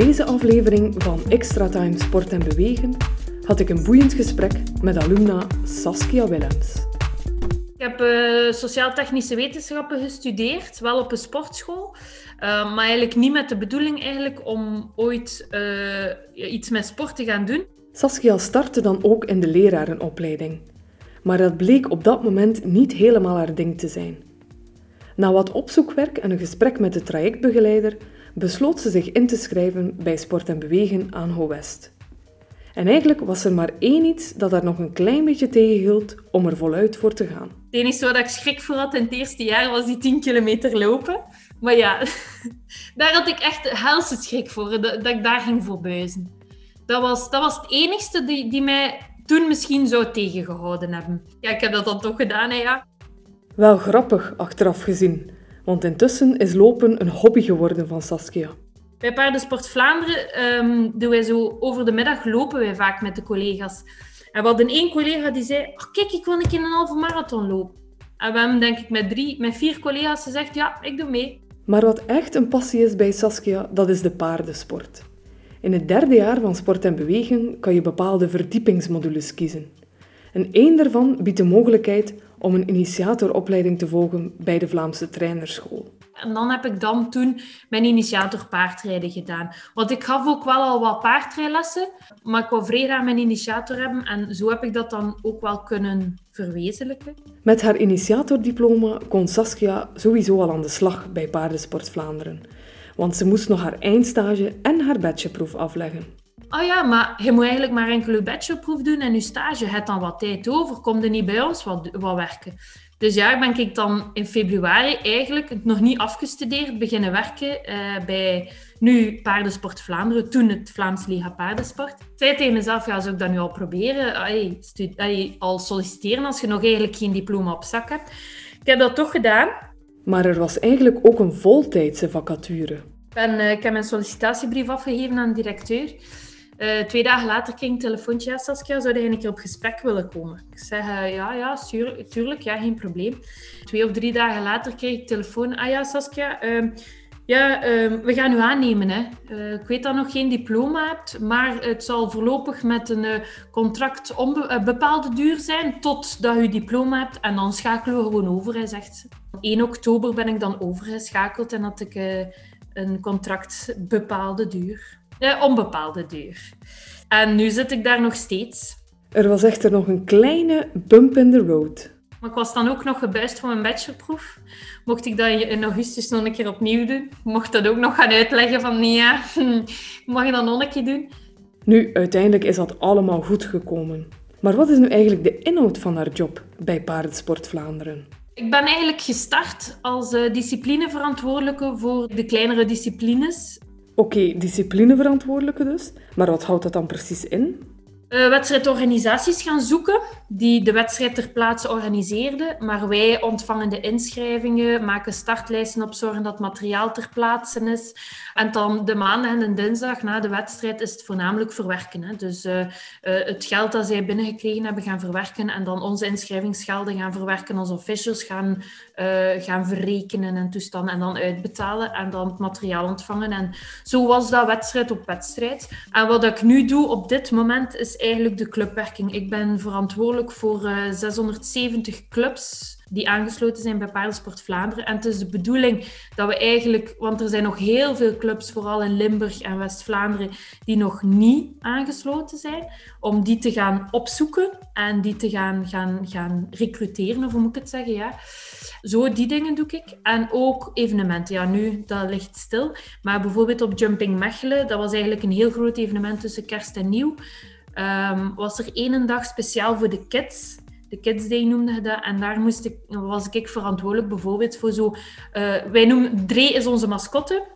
deze aflevering van Extra Time Sport en Bewegen had ik een boeiend gesprek met alumna Saskia Willems. Ik heb uh, sociaal-technische wetenschappen gestudeerd, wel op een sportschool, uh, maar eigenlijk niet met de bedoeling eigenlijk om ooit uh, iets met sport te gaan doen. Saskia startte dan ook in de lerarenopleiding, maar dat bleek op dat moment niet helemaal haar ding te zijn. Na wat opzoekwerk en een gesprek met de trajectbegeleider besloot ze zich in te schrijven bij Sport en Bewegen aan Ho West. En eigenlijk was er maar één iets dat haar nog een klein beetje tegenhield om er voluit voor te gaan. Het enige wat ik schrik voor had in het eerste jaar was die 10 kilometer lopen. Maar ja, daar had ik echt helse schrik voor, dat, dat, ik daar ging voor buizen. Dat was, dat was het enigste die, die mij toen misschien zou tegengehouden hebben. Ja, ik heb dat dan toch gedaan, hè, ja. Wel grappig, achteraf gezien. Want intussen is lopen een hobby geworden van Saskia. Bij Paardensport Vlaanderen um, doen wij zo over de middag lopen wij vaak met de collega's. En we hadden één collega die zei: oh, Kijk, ik wil een keer een halve marathon lopen. En we hebben, denk ik, met, drie, met vier collega's gezegd: Ja, ik doe mee. Maar wat echt een passie is bij Saskia, dat is de paardensport. In het derde jaar van Sport en Bewegen kan je bepaalde verdiepingsmodules kiezen. En één daarvan biedt de mogelijkheid om een initiatoropleiding te volgen bij de Vlaamse Trainerschool. En dan heb ik dan toen mijn initiator paardrijden gedaan. Want ik gaf ook wel al wat paardrijlessen, maar ik wou vrij graag mijn initiator hebben. En zo heb ik dat dan ook wel kunnen verwezenlijken. Met haar initiatordiploma kon Saskia sowieso al aan de slag bij Paardensport Vlaanderen. Want ze moest nog haar eindstage en haar bachelorproef afleggen. Oh ja, maar je moet eigenlijk maar enkel je bachelorproef doen en je stage. Je hebt dan wat tijd over. Kom er niet bij ons wat, wat werken. Dus ja, ben ik dan in februari eigenlijk nog niet afgestudeerd beginnen werken uh, bij nu Paardensport Vlaanderen, toen het Vlaams Liga Paardensport. Ik zei tegen mezelf, ja, zou ik dat nu al proberen? Ay, al solliciteren als je nog eigenlijk geen diploma op zak hebt. Ik heb dat toch gedaan. Maar er was eigenlijk ook een voltijdse vacature. Ik, ben, uh, ik heb mijn sollicitatiebrief afgegeven aan de directeur. Uh, twee dagen later kreeg ik een telefoontje. Ja, Saskia, zou je een keer op gesprek willen komen? Ik zeg, uh, ja, ja, tuurlijk, ja, geen probleem. Twee of drie dagen later kreeg ik telefoon. Ah ja, Saskia, uh, ja, ehm, we gaan u aannemen. Hè. Eh, ik weet dat nog geen diploma hebt, maar het zal voorlopig met een contract bepaalde duur zijn totdat je diploma hebt. En dan schakelen we gewoon over, hij zegt ze. 1 oktober ben ik dan overgeschakeld en had ik een contract bepaalde duur uh, onbepaalde duur. En nu zit ik daar nog steeds. Er was echter nog een kleine bump in the road. Maar ik was dan ook nog gebuist voor mijn bachelorproef. Mocht ik dat in augustus nog een keer opnieuw doen, mocht dat ook nog gaan uitleggen van nee, ja, mag je dat nog een keer doen? Nu, uiteindelijk is dat allemaal goed gekomen. Maar wat is nu eigenlijk de inhoud van haar job bij Paardensport Vlaanderen? Ik ben eigenlijk gestart als uh, disciplineverantwoordelijke voor de kleinere disciplines. Oké, disciplineverantwoordelijke dus. Maar wat houdt dat dan precies in? Uh, wedstrijdorganisaties gaan zoeken die de wedstrijd ter plaatse organiseerden. Maar wij ontvangen de inschrijvingen, maken startlijsten op, zorgen dat materiaal ter plaatse is. En dan de maandag en de dinsdag na de wedstrijd is het voornamelijk verwerken. Hè. Dus uh, uh, het geld dat zij binnengekregen hebben gaan verwerken en dan onze inschrijvingsgelden gaan verwerken. Onze officials gaan, gaan verrekenen en toestanden en dan uitbetalen en dan het materiaal ontvangen. En zo was dat wedstrijd op wedstrijd. En wat ik nu doe op dit moment is eigenlijk de clubwerking. Ik ben verantwoordelijk voor uh, eh, 670 clubs die aangesloten zijn bij Paardensport Vlaanderen. En het is de bedoeling dat we eigenlijk, want er zijn nog heel veel clubs, vooral in Limburg en West-Vlaanderen, die nog niet aangesloten zijn, om die te gaan opzoeken en die te gaan, gaan, gaan recruteren, of hoe moet ik het zeggen, ja. Zo, die dingen doe ik. En ook evenementen. Ja, nu, dat ligt stil. Maar bijvoorbeeld op Jumping Mechelen, dat was eigenlijk een heel groot evenement tussen kerst en nieuw. Um, was er één dag speciaal voor de kids. De Kids Day noemde je dat. En daar moest ik, was ik verantwoordelijk bijvoorbeeld voor zo... Uh, wij noemen... Dree is onze mascotte.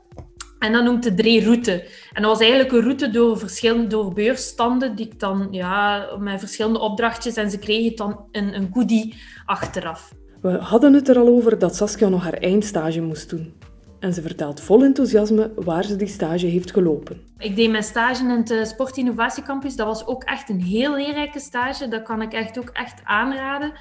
En dan noemt de Dree route. En dat was eigenlijk een route door verschillende door beursstanden, die ik dan, ja, met verschillende opdrachtjes. En ze kregen dan een, een goodie achteraf. We hadden het er al over dat Saskia nog haar eindstage moest doen en ze vertelt vol enthousiasme waar ze die stage heeft gelopen. Ik deed mijn stage in het eh, Sportinnovatiecampus. Dat was ook echt een heel leerrijke stage. Dat kan ik echt ook echt aanraden.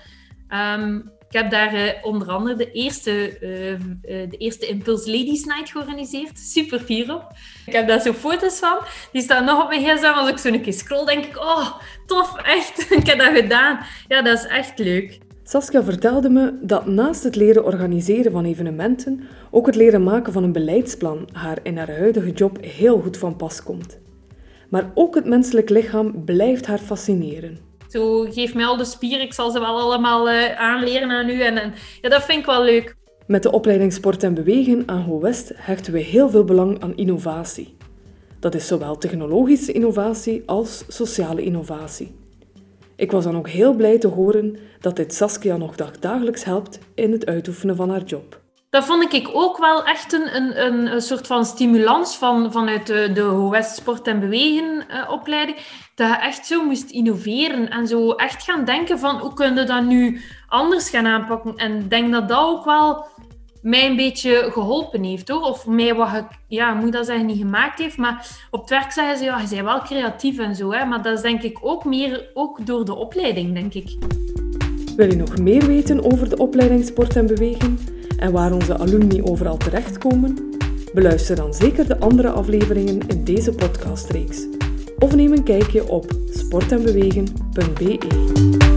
Um, Ik heb daar uh, onder andere de eerste, uh, de eerste Impulse Ladies Night georganiseerd. Super fier op. Ik heb daar zo foto's van. Die staan nog op mijn gsm. Als ik zo een keer scroll, denk ik, oh, tof, echt. ik heb dat gedaan. Ja, dat is echt leuk. Saskia vertelde me dat naast het leren organiseren van evenementen, ook het leren maken van een beleidsplan haar in haar huidige job heel goed van pas komt. Maar ook het menselijk lichaam blijft haar fascineren. Zo, geef mij al de spieren, ik zal ze wel allemaal uh, aanleren aan u. En, en, ja, dat vind ik wel leuk. Met de opleiding Sport en Bewegen aan Ho West hechten we heel veel belang aan innovatie. Dat is zowel technologische innovatie als sociale innovatie. Ik was dan ook heel blij te horen dat dit Saskia nog dagelijks helpt in het uitoefenen van haar job. Dat vond ik ook wel echt een, een, een soort van stimulans van, vanuit de, de HOS Sport en Bewegen uh, opleiding. Dat je echt zo moest innoveren en zo echt gaan denken van hoe kun je dat nu anders gaan aanpakken. En ik denk dat dat ook wel mij een beetje geholpen heeft, hoor. Of mij wat, ik, ja, moet dat zeggen, niet gemaakt heeft. Maar op het werk zeggen ze, ja, je bent wel creatief en zo. Hè. Maar dat is denk ik ook meer ook door de opleiding, denk ik. Wil je nog meer weten over de opleiding Sport en Bewegen en waar onze alumni overal terechtkomen? Beluister dan zeker de andere afleveringen in deze podcastreeks. Of neem een kijkje op sportenbewegen.be.